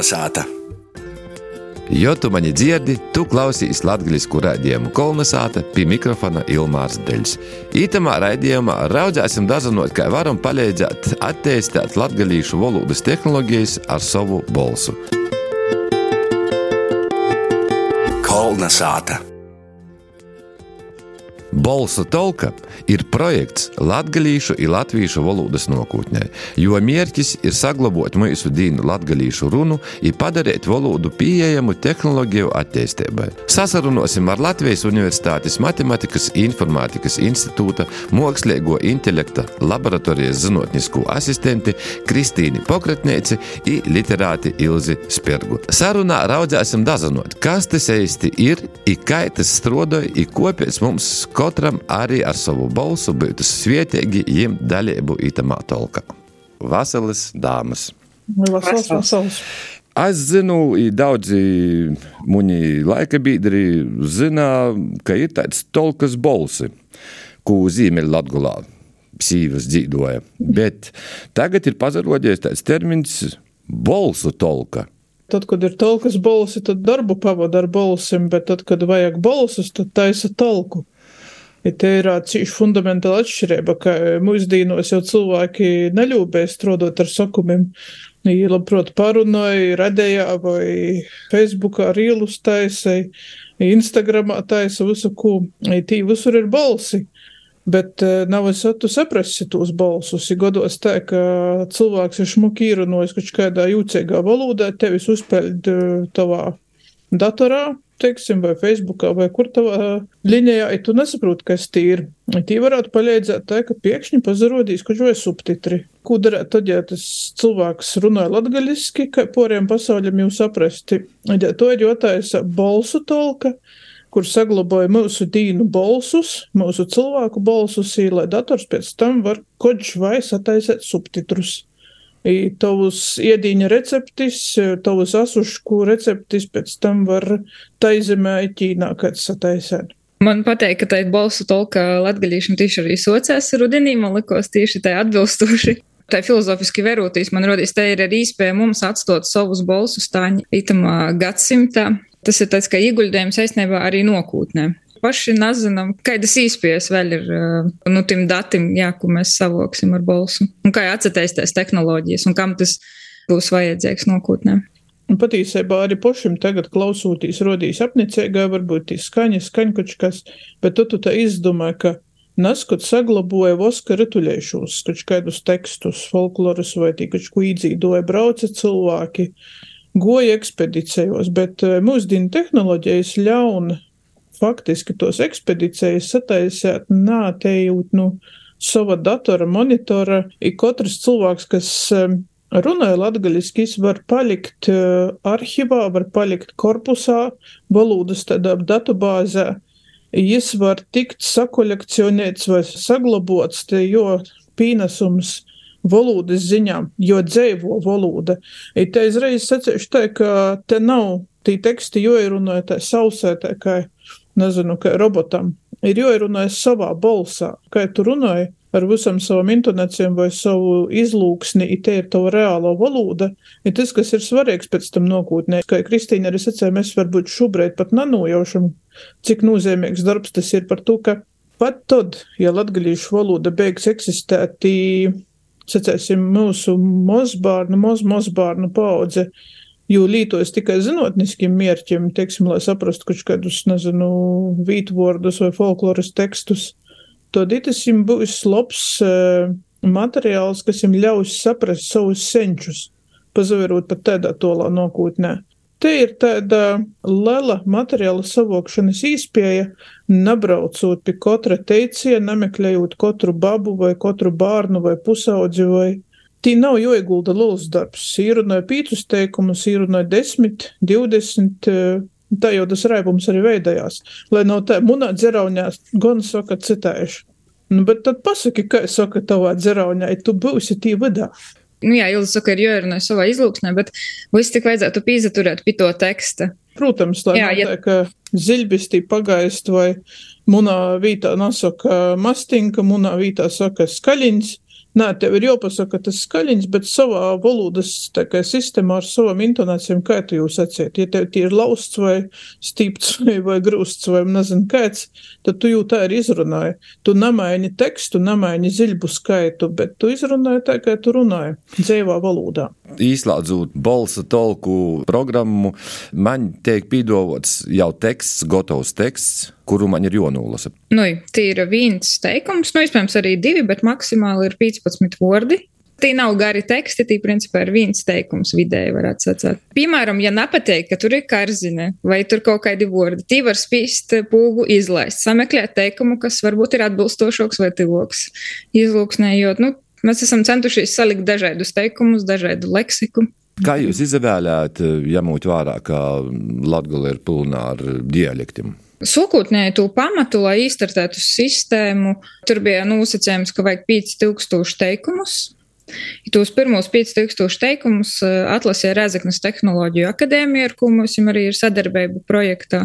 Kolnesāta! Jo tu mani dzirdi, tu klausīsi latviešu raidījumu kolonizāta pie mikrofona Ilmārs Deļs. Ītamā raidījumā raudzēsim dažādot, kā varam palīdzēt attīstīt latviešu valodas tehnoloģijas ar savu balsu. Kolnesāta! Bolsa Tolka ir projekts latviešu un latviešu valodas nākotnē, jo mērķis ir saglabāt mūsu dīnu latviešu runu un padarīt valodu pieejamu tehnoloģiju attīstībai. Sasarunosim ar Latvijas Universitātes Matemātikas Informātikas institūta mākslīgo intelekta laboratorijas zinātnisko asistenti Kristīni Pokratnieci un literāti Ilzi Spirgu. Sarunā raudzēsim dažanot, kas tas īsti ir, un kā tas strādāja, un kopēc mums katram arī ar savu balsu būtu svietīgi ņemt dalību itamā tolkā. Vasaras dāmas! Vasals, vasals. Es zinu, daudzi muni laika biedri zina, ka ir tāds tolkas bolsi, ko zīmēļ Latgulā sīvas dzīvoja. Bet tagad ir pazarodies tāds termins bolsu tolka. Tad, kad ir tolkas bolsi, tad darbu pavada ar bolsim, bet tad, kad vajag bolsus, tad taisa tolku. Ja te ir cīši fundamentāla atšķirība, ka mūsdienos jau cilvēki neļūbēs strādāt ar sakumiem. Viņi labprāt parunāja, radījā vai Facebookā ar īlus taisai, Instagramā taisa visu, ko tī visur ir balsi. Bet nav es tu saprasti tos balsus. Ir gados tā, ka cilvēks ir šmuki īrunojis kaut kādā jūcīgā valodā, tevis uzpeld tavā datorā, teiksim, vai Facebookā, vai kur tavā līnijā, ja tu nesaproti, kas tī ir. Tī varētu palīdzēt tā, ka pēkšņi pazarodīs kaut vai subtitri. Ko darēt tad, ja tas cilvēks runāja latgaļiski, kā poriem pasauļam jau saprasti? Ja to ir jotājis balsu tolka, kur saglabāja mūsu dīnu balsus, mūsu cilvēku balsus, lai dators pēc tam var kodž vai sataisēt subtitrus. I tavus iedīņa receptis, tavus asušku receptis pēc tam var taizemē Ķīnā, kad sataisēt. Man patīk, ka tā ir balsu tolka latgaļīšana tieši arī socēs rudenī, man likos tieši tā atbilstoši. Tā filozofiski verotīs, man rodīs, tā ir arī iespēja mums atstot savus balsus tāņi itamā gadsimtā. Tas ir tāds kā ieguldījums aizsniegā arī nokūtnē paši nezinām, kādas īspējas vēl ir nu, tiem datiem, jā, ko mēs savoksim ar balsu. Un kā atcerēties tehnoloģijas un kam tas būs vajadzīgs nākotnē. Patiesībā arī pašam tagad klausoties, rodīs apnicīgā, varbūt ir skaņa, skaņkočkas, bet tu, tu tā izdomā, ka neskot saglaboja voska rituļēšos, kaut kādus tekstus, folklorus vai tīkač, ko īdzīdoja brauca cilvēki, goja ekspedīcijos, bet mūsdienu tehnoloģijas ļauna faktiski tos ekspedīcijas sataisīt, nātējot nu, sava datora monitora. Ik katrs cilvēks, kas runāja latgaļiski, var palikt uh, arhivā, var palikt korpusā, valodas tādā datubāzē. Jis var tikt sakolekcionēts vai saglabots, te, jo pīnesums valodas ziņā, jo dzēvo valoda. I te izreiz sacīšu tā, ka te nav tī teksti, jo ir runāja tā sausē, tā kā nezinu, kā robotam, ir jāierunājas savā balsā, kā tu runāji ar visam savam intonācijām vai savu izlūksni, ja te ir tava reāla valoda, ir tas, kas ir svarīgs pēc tam nākotnē. Kā Kristīna arī sacīja, mēs varbūt šobrīd pat nenojaušam, cik nozīmīgs darbs tas ir par to, ka pat tad, ja latgalīšu valoda beigs eksistēt, sacēsim, mūsu mozbārnu, moz, mozbārnu paudze, jo lītojas tikai zinātniskiem mērķiem, teiksim, lai saprastu kaut kādus, nezinu, vītvordus vai folkloras tekstus, tad jums būs labs uh, materiāls, kas jums ļaus saprast savus senčus, pazaverot pat tādā tolā nākotnē. Te ir tāda liela materiāla savokšanas īspēja, nebraucot pie katra teiciena, nemeklējot katru babu vai katru bērnu vai pusaudzi vai Tī nav jāiegulda liels darbs. Īrunāja pīcis teikumus, īrunāja 10, 20. Tā jau tas raibums arī veidojās. Lai nav tā, munā dzeraunā gan saka citējuši. Nu, bet tad pasaki, kā saka tavā dzeraunā, ja tu būsi tī vidā. Nu, jā, Ilza saka, ir jārunā savā izlūksnē, bet viss tik vajadzētu pīzaturēt pie to teksta. Protams, tā jā, ja... tā, ka ziļbistī pagaist vai munā vītā nasaka mastinka, munā vītā saka skaļins Nē, tev ir jāpasaka tas skaļiņš, bet savā valodas kā, sistēmā ar savām intonācijām, kā tu jūs atsiet. Ja tev tie ir lausts vai stīpts vai, vai grūsts vai nezinu kāds, tad tu jau tā ir izrunāji. Tu nemaini tekstu, nemaini ziļbu skaitu, bet tu izrunāji tā, kā tu runāji dzīvā valodā. Īslādzot balsa tolku programmu, man tiek pīdovots jau teksts, gatavs teksts kuru man ir jānolasa? Nu, tie ir viens teikums, nu, iespējams, arī divi, bet maksimāli ir 15 vārdi. Tie nav gari teksti, tie principā ir viens teikums vidēji, varētu sacīt. Piemēram, ja nepateik, ka tur ir karzine vai tur kaut kādi vārdi, tie var spīst pūgu izlaist, sameklēt teikumu, kas varbūt ir atbilstošāks vai tivoks izlūksnējot. Nu, mēs esam centušies salikt dažādus teikumus, dažādu leksiku. Kā jūs izvēlējāt, ņemot vērā, ka Latvija ir pilna ar dialektiem? Sokotnēji to pamatu, lai izstartētu sistēmu, tur bija nosacījums, ka vajag 5000 teikumus. Ja tos pirmos 5000 teikumus eh, atlasīja Rēzaknes tehnoloģiju akadēmija, ar ko mums arī ir sadarbība projektā.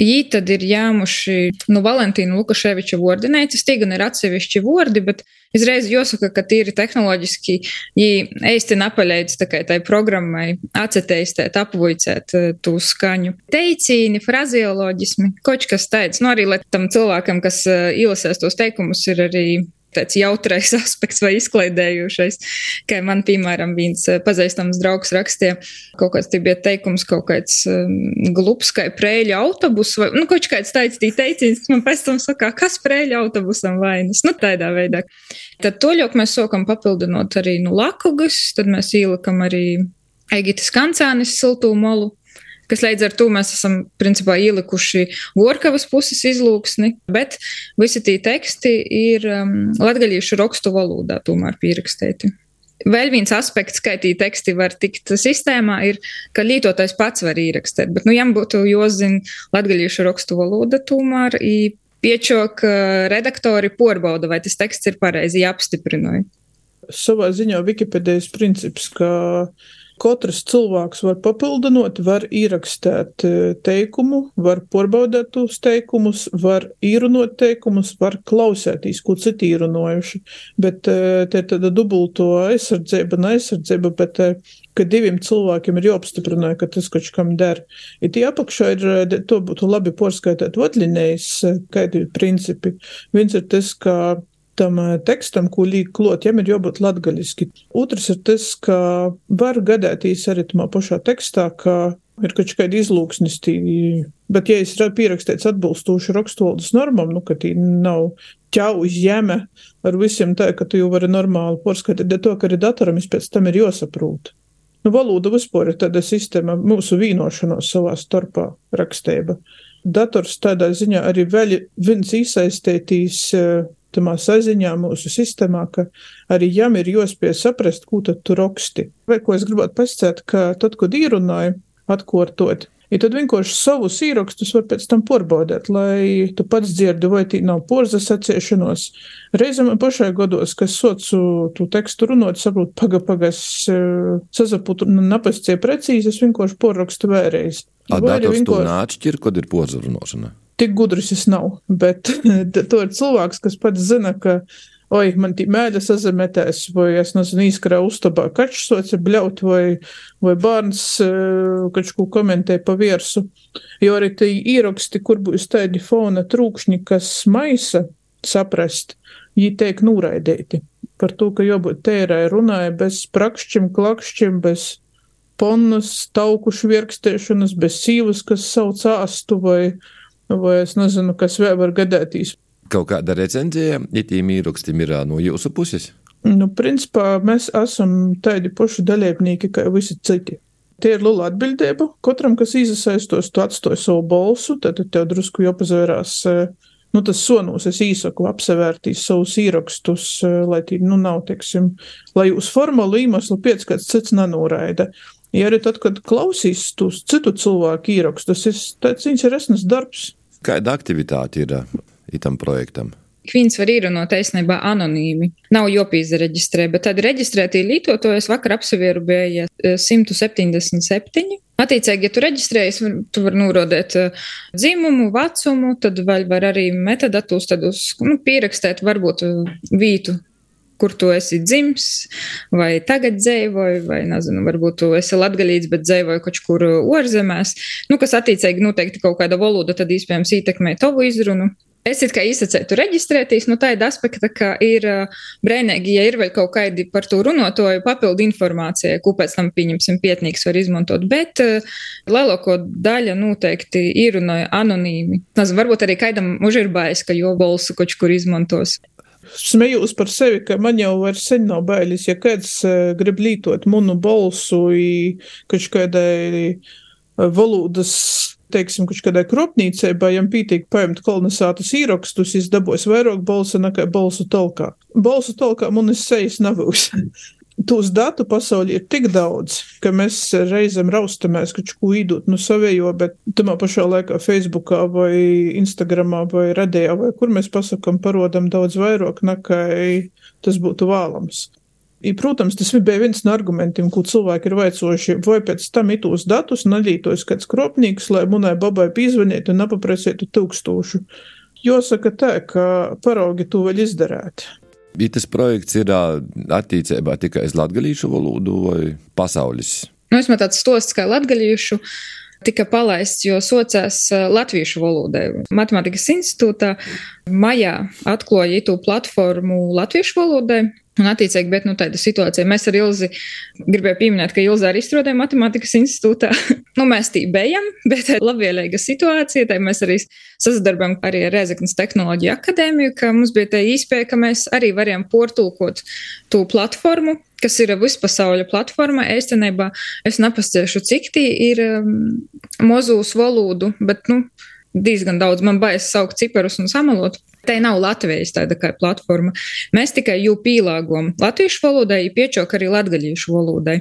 Viņi tad ir jāmuši nu, Valentīna Lukaševiča vārdinēcis. Tie gan ir atsevišķi vārdi, bet izreiz jāsaka, ka tīri tehnoloģiski viņi īsti napaļēdz tai programmai atceteistēt, apvoicēt uh, to skaņu. Teicīni, frazioloģismi, kaut kas tāds. Nu, arī lai tam cilvēkam, kas uh, ilasēs tos teikumus, ir arī tāds jautrais aspekts vai izklaidējošais. Kā man, piemēram, viens eh, pazīstams draugs rakstīja, kaut kāds bija teikums, kaut kāds um, glups, kā prēļa autobus, vai nu, kaut kāds tāds teiciens, man pēc tam saka, kas prēļa autobusam vainas. Nu, tādā veidā. Tad to ļauk mēs sokam papildinot arī nu lakugas, tad mēs ielikam arī Egitas kancānis siltū molu kas līdz ar to mēs esam principā ielikuši Gorkavas puses izlūksni, bet visi tie teksti ir um, latgaļiešu rakstu valodā tomēr pierakstīti. Vēl viens aspekts, kā tie teksti var tikt sistēmā, ir, ka lietotājs pats var ierakstīt, bet, nu, jām būtu jāzina latgaļiešu rakstu valoda tomēr, piečok redaktori porbauda, vai tas teksts ir pareizi apstiprināja. Savā ziņā Wikipēdijas princips, ka Katrs cilvēks var papildinot, var ierakstīt e, teikumu, var porbaudēt tos teikumus, var īrunot teikumus, var klausēties, ko citi īrunojuši. Bet e, te ir tāda dubulto aizsardzība un aizsardzība, bet e, ka diviem cilvēkiem ir jāapstiprina, ka tas kaut kam der. Ja tie apakšā ir, to būtu labi porskaitēt vadlinējas, kādi principi. Viens ir tas, ka tam eh, tekstam, ko līk klot, jām ir jābūt latgaļiski. Otrs ir tas, ka var gadētīs arī tamā pašā tekstā, ka ir kaut kāda izlūksnis, tī, bet ja es pierakstīts atbilstoši rakstvaldes normām, nu, ka tī nav ķau uz jeme ar visiem tā, ka tu jau vari normāli porskatīt, bet to, ka arī datoram pēc tam ir jāsaprūt. Nu, valoda vispār ir tāda sistēma, mūsu vīnošanos savā starpā rakstība. Dators tādā ziņā arī vēl viens iesaistītīs uh, tamā saziņā mūsu sistēmā, ka arī jām ir jāspēj saprast, ko tad tu raksti. Vai ko es gribētu pasakāt, ka tad, kad īrunāju, atkārtot, Ja tad vienkārši savus īrakstus var pēc tam porbaudēt, lai tu pats dzirdi, vai tī nav porzas atciešanos. Reizēm man pašai godos, kas socu tu tekstu runot, saprot, paga, pagas, eh, sazaputu, napastie precīzi, es vienkārši porrakstu vēreiz. Atdators vienkārši... tu nāčķir, kad ir porza runošana tik gudrs es nav, bet to ir cilvēks, kas pats zina, ka, oi, man tī mēļa sazemetēs, vai es nezinu, īskarā uztabā kačs soca bļaut, vai, vai bērns eh, kaut ko komentē pa viersu. Jo arī tie īraksti, kur būs tādi fona trūkšņi, kas maisa saprast, viņi tiek nūraidēti. Par to, ka jābūt tērai runāja bez prakšķim, klakšķim, bez ponnas, taukušu virkstēšanas, bez sīvas, kas sauc āstu vai vai es nezinu, kas vēl var gadēties. Kaut kāda recenzija, ja tiem īrakstim ir no jūsu puses? Nu, principā mēs esam tādi paši dalībnieki, kā visi citi. Tie ir liela atbildība. Katram, kas iesaistos, tu atstāji savu balsu, tad tev drusku jāpazvērās. Nu, tas sonus es īsaku apsevērtīs savus īrakstus, lai tī, nu, nav, teiksim, lai uz formālu iemeslu pēc kāds cits nenoraida. Ja arī tad, kad klausīs tos citu cilvēku īrakstus, tas ir tāds interesants darbs. Kāda aktivitāte ir itam projektam? Viņas var īrunot īstenībā anonīmi. Nav jopīza reģistrē, bet tad reģistrētī lietotājas vakar apsevieru bija 177. Attiecīgi, ja tu reģistrējies, tu vari norodēt dzimumu, vecumu, tad vēl var arī metadatus, tad uz, nu, pierakstēt varbūt vītu kur tu esi dzimis, vai tagad dzīvoji, vai, nezinu, varbūt tu esi latgaļīts, bet dzīvoji kaut kur ārzemēs, nu, kas attiecīgi noteikti kaut kāda valoda tad iespējams ietekmē tavu izrunu. Es it kā izsacētu reģistrēties, nu tāda aspekta, ka ir brēnīgi, ja ir vēl kaut kādi par to runotoju papildu informācija, ko pēc tam, pieņemsim, pietnīgs var izmantot, bet lielāko daļa noteikti īrunoja anonīmi. Nezinu, varbūt arī kaidam už ir bais, ka jo balsu kaut kur izmantos. Smejos par sevi, ka man jau vairs sen nav bailes, ja kāds grib lietot munu balsu, kaut kādai valodas teiksim, kaut kādai kropnīcai, vai jām pītīgi paņemt kolonizātus īrakstus, es dabos vairāk balsa nekā balsu talkā. Balsu talkā man es sejas nebūs. Tūs datu pasaulē ir tik daudz, ka mēs reizēm raustamies, ka ko īdot no savējo, bet tamā pašā laikā Facebookā vai Instagramā vai Redējā vai kur mēs pasakam parodam daudz vairāk nekā tas būtu vēlams. I, protams, tas bija viens no argumentiem, ko cilvēki ir vaicojuši, vai pēc tam itos datus nalītos kāds kropnīgs, lai munai babai pīzvanītu un apaprasītu tūkstošu. Jāsaka tā, ka paraugi to vēl izdarēt. Ja tas projekts ir attīstībā tikai uz latviešu valodu vai pasaules? Nu, es man tāds stosts kā latviešu tika palaists, jo socās latviešu valodai. Matemātikas institūtā maijā atklāja itu platformu latviešu valodai. Un, attiecīgi, bet nu, tāda situācija. Mēs ar Ilzi gribējām pieminēt, ka Ilza arī strādāja matemātikas institūtā. nu, mēs tī bijām, bet tā ir labvēlīga situācija. Tā mēs arī sasadarbojam ar Rezeknas tehnoloģiju akadēmiju, ka mums bija tā īspēja, ka mēs arī varējām portulkot to platformu, kas ir vispasauļa platforma. Īstenībā es nepastiešu, cik tī ir um, mozūs valodu, bet, nu, diezgan daudz. Man baisa saukt ciparus un samalot. Te nav Latvijas tāda kā platforma. Mēs tikai jū pielāgojam latviešu valodai, piečok arī latgaļiešu valodai.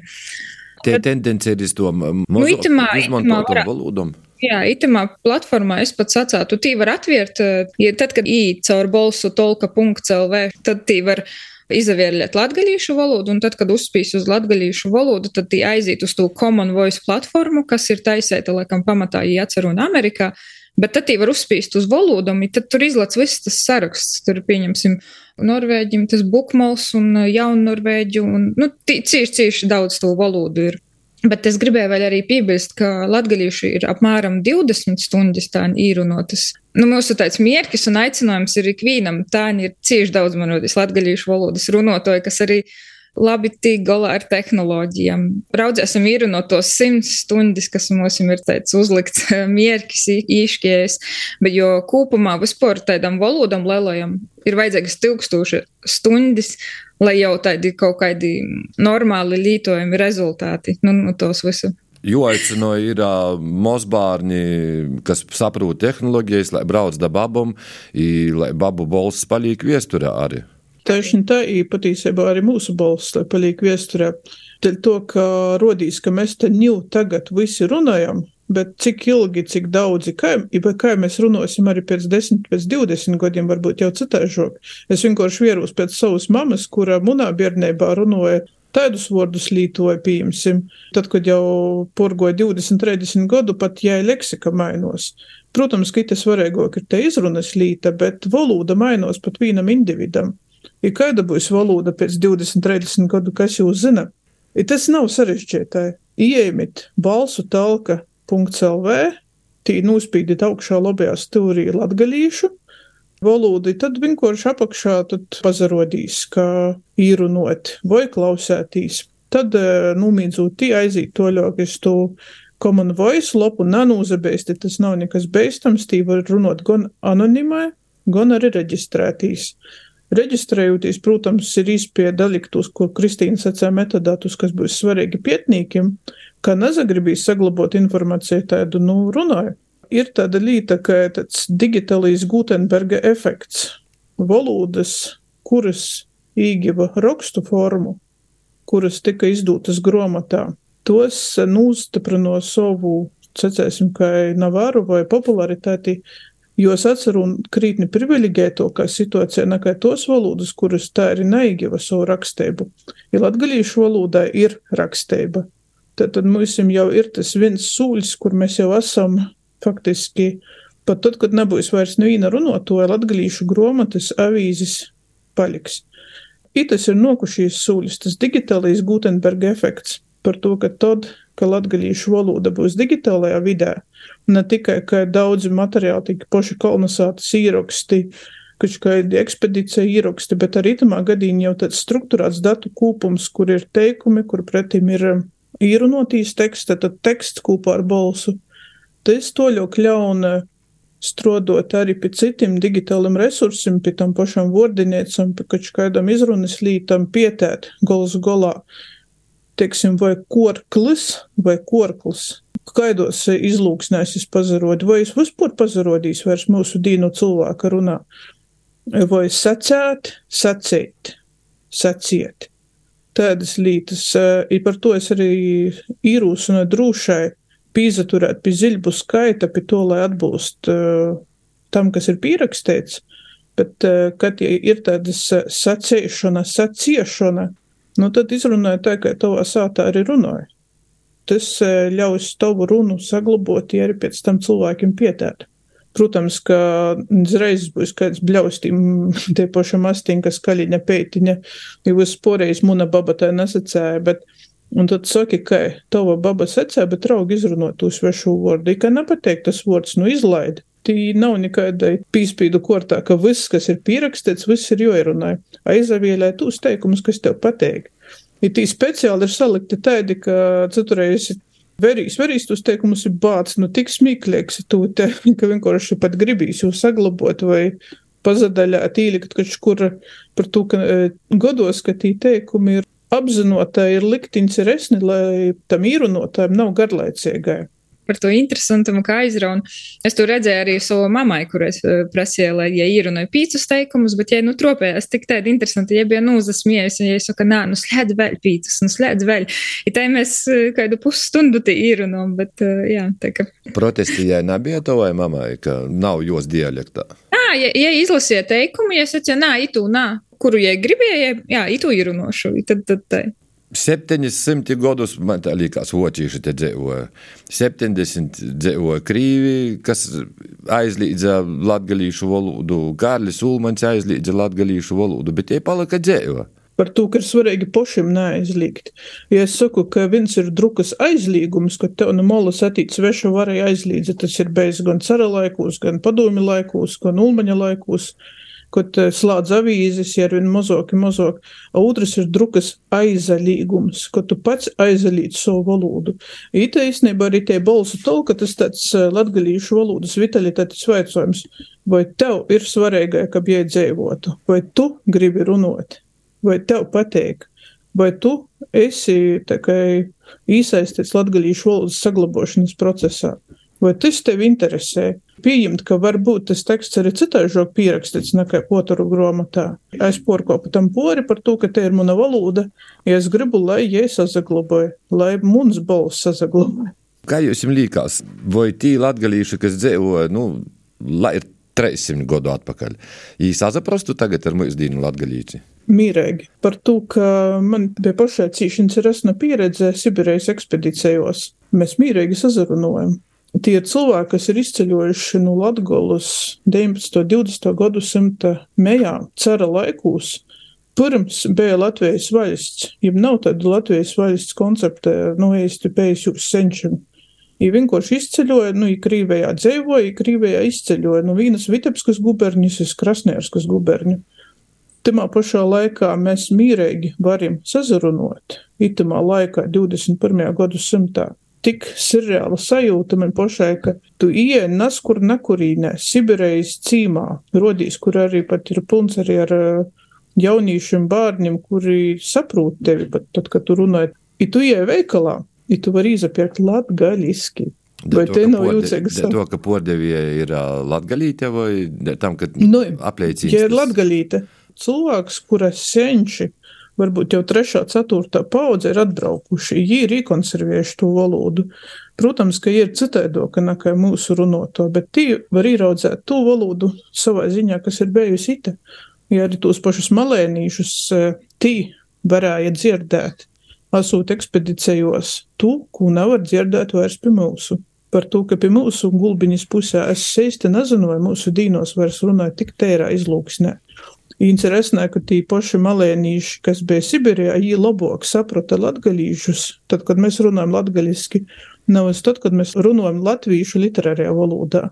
Tie tendence ir uz to Nu, mazo itamā- izmantotu itamā valodu. Jā, itamā platformā es pat sacātu, tī var atvērt, eh, ja tad, kad īt caur bolsu tolka.lv, tad tī var izavērļot latgaļīšu valodu, un tad, kad uzspīs uz latgaļīšu valodu, tad tī aiziet uz to Common Voice platformu, kas ir taisēta, laikam, pamatā, ja atceru, un Amerikā. Bet tad tī var uzspīst uz valodu, un tad tur izlaiž viss tas saraksts. Tur pieņemsim Norvēģim, tas bukmals un jaunnorvēģu, un nu, cieši, cieši daudz to valodu ir. Bet es gribēju arī piebilst, ka latgadījuši ir apmēram 20 stundas tā īrunotas. Nu, mūsu tāds mierkis un aicinājums ir ikvienam. Tā ir cieši daudz manoties latgadījušu valodas runotoju, kas arī labi tik galā ar tehnoloģijām. Raudzēsim īru no tos simts stundas, kas mums ir tāds uzlikts mierkis, īškies, bet jo kopumā vispār tādam valodam lielajam ir vajadzīgas tūkstoši stundas, lai jau tādi kaut kādi normāli lītojami rezultāti nu, no tos visu. Jo aicinu, ir uh, mozbārņi, kas saprot tehnoloģijas, lai brauc da babam, i, lai babu balss paliek viesturē arī. Tieši tā ir patiesībā arī mūsu balss, lai paliek viesturē. Dēļ to, ka rodīs, ka mēs te jau tagad visi runājam, bet cik ilgi, cik daudzi, kā, kā mēs runāsim arī pēc 10, pēc 20 gadiem, varbūt jau citāžāk. Es vienkārši vieros pēc savas mammas, kura munā bērnībā runāja tādus vārdus lītoja, pieņemsim, tad, kad jau porgoja 20, 30 gadu, pat ja leksika mainos. Protams, ka tas svarīgāk ir te izrunas līta, bet valoda mainos pat vienam individam. Ja kāda būs valoda pēc 20, 30 gadu, kas jūs zina? Ja tas nav sarežģītāji. Iemit balsu talka.lv, tī nospīdīt augšā labajā stūrī latgalīšu, valodu, tad vienkārši apakšā tad pazarodīs, kā īrunot vai klausētīs. Tad numīdzot tī aiziet toļāk uz to Common Voice lapu nanūzabēsti, tas nav nekas beistams, tī var runāt gan anonimai, gan arī reģistrētīs. Reģistrējoties, protams, ir izpēja daliktus, ko Kristīna sacīja metodātus, kas būs svarīgi pietnīkiem, kā nezagribīs saglabāt informāciju tādu, nu, runāju ir tāda lieta, kā tāds digitālais Gutenberga efekts. Valodas, kuras īgiva rakstu formu, kuras tika izdotas grāmatā, tos nostiprino savu, sacēsim, kā navaru vai popularitāti, jo es atceru krītni privileģētākā situācijā nekā tos valodas, kuras tā arī neīgiva savu rakstību. Ja latgalīšu valodā ir rakstība, tad, tad mums jau ir tas viens sūļs, kur mēs jau esam faktiski pat tad, kad nebūs vairs neviena runotoja, latgalīšu gromatas avīzes paliks. itas ir nokušīs sūļus, tas digitālais Gutenberga efekts par to, ka tad, ka latgalīšu valoda būs digitālajā vidē, ne tikai, ka daudzi materiāli tika poši kolonizētas īraksti, kaut kādi ekspedīcija īraksti, bet arī tamā gadījumā jau tāds struktūrāts datu kūpums, kur ir teikumi, kur pretim ir um, īrunotīs teksta, tad teksts kopā ar balsu. Tas to ļoti ļauna strodot arī pie citiem digitāliem resursiem, pie tam pašam vordiniecam, pie kādam izrunas lītam pietēt gols golā, teiksim, vai korklis vai korklis. Kaidos izlūksnēs es pazarodu, vai es vispār pazarodīs vairs mūsu dīnu cilvēka runā, vai sacēt, sacīt, saciet. Tādas lietas, ir par to es arī īrūsinu drūšai pīzaturēt pie ziļbu skaita, pie to, lai atbilst uh, tam, kas ir pierakstīts. Bet, uh, kad ir tādas sacīšana, saciešana, nu tad izrunāja tā, ka tavā sātā arī runāja. Tas uh, ļaus tavu runu saglabāt, ja arī pēc tam cilvēkiem pietēt. Protams, ka uzreiz būs kāds bļaustīm tie pašam astīm, kas kaļiņa peitiņa, jau uz poreiz muna baba tā nesacēja, bet Un tad saki, ka tava baba secē, bet draugi izrunot to svešu vārdu. Ka nepateikt tas vārds, nu izlaid. Tī nav nekādai pīspīdu kortā, ka viss, kas ir pierakstīts, viss ir joirunāja. Aizavielē tūs teikumus, kas tev pateik. Ir tī speciāli ir salikti tādi, ka citurreiz verīs, verīs tos teikumus ir bāts, nu tik smīklīgs tu te, ka vienkārši pat gribīs jūs saglabot vai pazadaļāt īlikt kaut kur par to, ka e, godos, ka tī teikumi ir apzināta ir liktiņas resni, lai tam īrunotājiem nav garlaicīgai par to interesantumu, kā aizraun. Es to redzēju arī savu mammai, kur es uh, prasīju, lai, ja īrunāju pīcis teikumus, bet, ja nu tropējās tik tādi interesanti, ja bija nūzasmies, ja es saku, nā, nu slēdz vēl pīcis, nu slēdz vēl. Ja tā mēs uh, kādu pusstundu tī īrunām, bet, uh, jā, tā ka. Protestījai nebija to vai mammai, ka nav jos dialektā? Nā, ja, ja izlasīja teikumu, ja es teicu, nā, itu, nā, kuru, ja gribēja, jā, itu īrunošu, tad, tad, tad. 700 gadus man tā likās, vocīši te dzīvoja. 70 dzīvoja krīvi, kas aizlīdza latgalīšu valodu. Kārlis Ulmans aizlīdza latgalīšu valodu, bet tie palika dzīvoja. Par to, ka ir svarīgi pašam neaizliegt. Ja es saku, ka viens ir drukas aizliegums, ka tev no molas attīts sveša varēja aizlīdza, tas ir bijis gan cara laikos, gan padomi laikos, gan ulmaņa laikos. Uh, kad eh, slēdz avīzes, ar vien mazāk, mazāk. Otrs ir drukas aizalīgums, ka tu pats aizalīti savu valodu. Ite īstenībā arī tie balsu tolka, tas tāds eh, latgalīšu valodas vitalitātes vaicojums. Vai tev ir svarīgāk, ka bija dzīvotu? Vai tu gribi runāt? Vai tev patīk? Vai tu esi iesaistīts latgalīšu valodas saglabāšanas procesā? Vai tas tevi interesē? Pieņemt, ka varbūt tas teksts arī citāžāk pierakstīts nekā otru grāmatā. Es porkopu tam pori par to, ka te ir mana valoda, ja es gribu, lai jie sazaglabāja, lai mums balss sazaglabāja. Kā jums liekas, vai tī latgalīši, kas dzīvo, nu, lai ir 300 gadu atpakaļ, viņi saprastu tagad ar mūsu dienu latgalīci? Mīrēgi par to, ka man bija pašai cīšanas resna pieredze Sibirijas ekspedīcijos. Mēs mīrēgi sazarunojam tie cilvēki, kas ir izceļojuši no Latgolas 19. un 20. gadsimta mejā, cara laikos, pirms bija Latvijas valsts, ja nav tāda Latvijas valsts koncepta, nu, īsti pēc jūras senčiem. Ja vienkārši izceļoja, nu, ja Krīvijā dzīvoja, ja Krīvijā izceļoja no nu, vienas Vitebskas guberņas uz Krasnierskas guberņu. Tamā pašā laikā mēs mīrīgi varam sazarunot, itamā laikā 21. gadsimtā tik surreāla sajūta man pašai, ka tu ieej neskur nekurīnē, Sibirijas cīmā, rodīs, kur arī pat ir pilns arī ar jauniešiem bērniem, kuri saprot tevi pat tad, kad tu runāji. I tu ieej veikalā, i tu vari izapirkt latgaļiski. Vai te nav jūtīgs? To, ka pordevie ir latgalīte vai tam, ka nu, apliecības? Ja ir latgalīte, cilvēks, kuras senči, varbūt jau trešā, ceturtā paudze ir atbraukuši, viņi ir iekonservējuši to valodu. Protams, ka ir citaidoka nekā mūsu runoto, bet tie var ieraudzēt to valodu savā ziņā, kas ir bijusi ita. Ja arī tos pašus malēnīšus e, tī varēja dzirdēt, esot ekspedīcijos, to, ko nevar dzirdēt vairs pie mūsu. Par to, ka pie mūsu gulbiņas pusē es īsti nezinu, vai mūsu dīnos vairs runāja tik tērā izlūksnē. Interesanti, ka tī paši malēnīši, kas bija Sibirijā, viņi labāk saprata latgalīšus, tad, kad mēs runājam latgaliski, nevis tad, kad mēs runājam latviešu literārajā valodā.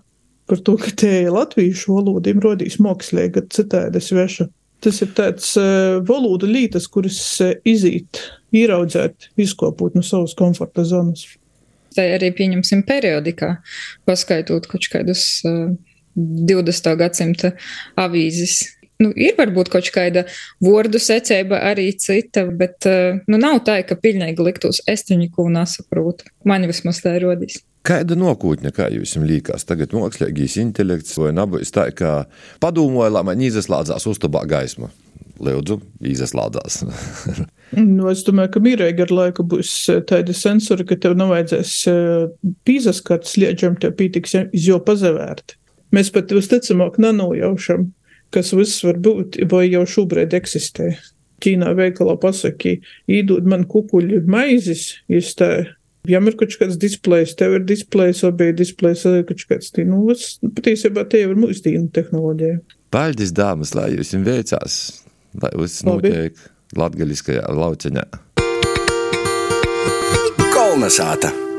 Par to, ka te latviešu valoda ir rodīs mākslīga, citādi sveša. Tas ir tāds uh, valodu lītas, kuras uh, izīt, ieraudzēt, izkopot no savas komforta zonas. Tā arī pieņemsim periodikā, paskaitot kaut kādus uh, 20. gadsimta avīzes nu, ir varbūt kaut kāda vārdu secība arī cita, bet nu, nav tā, ka pilnīgi liktos estiņiku un nesaprotu. Man vismaz tā rodīs. Kāda nākotne, kā jums liekas, tagad mākslīgais intelekts vai nebūs tā, ka padomāja, lai man izaslādzās uztabā gaisma? Lūdzu, izaslādzās. nu, es domāju, ka mierīgi ar laiku būs tādi sensori, ka tev nevajadzēs pīzaskart slieģam, tev pītiks jau pazavērt. Mēs pat visticamāk nenojaušam, kas viss var būt, vai jau šobrīd eksistē. Ķīnā veikalā pasakīja, īdod man kukuļu maizes, izstāja. Jām ir kaut kāds displejs, tev ir displejs, vai bija displejs, vai kaut kāds tāds. Nu, es, patiesībā tie ir mūsdienu tehnoloģija. Paldies, dāmas, lai jums veicās, lai viss notiek latgaļiskajā lauciņā. Kolnesāta!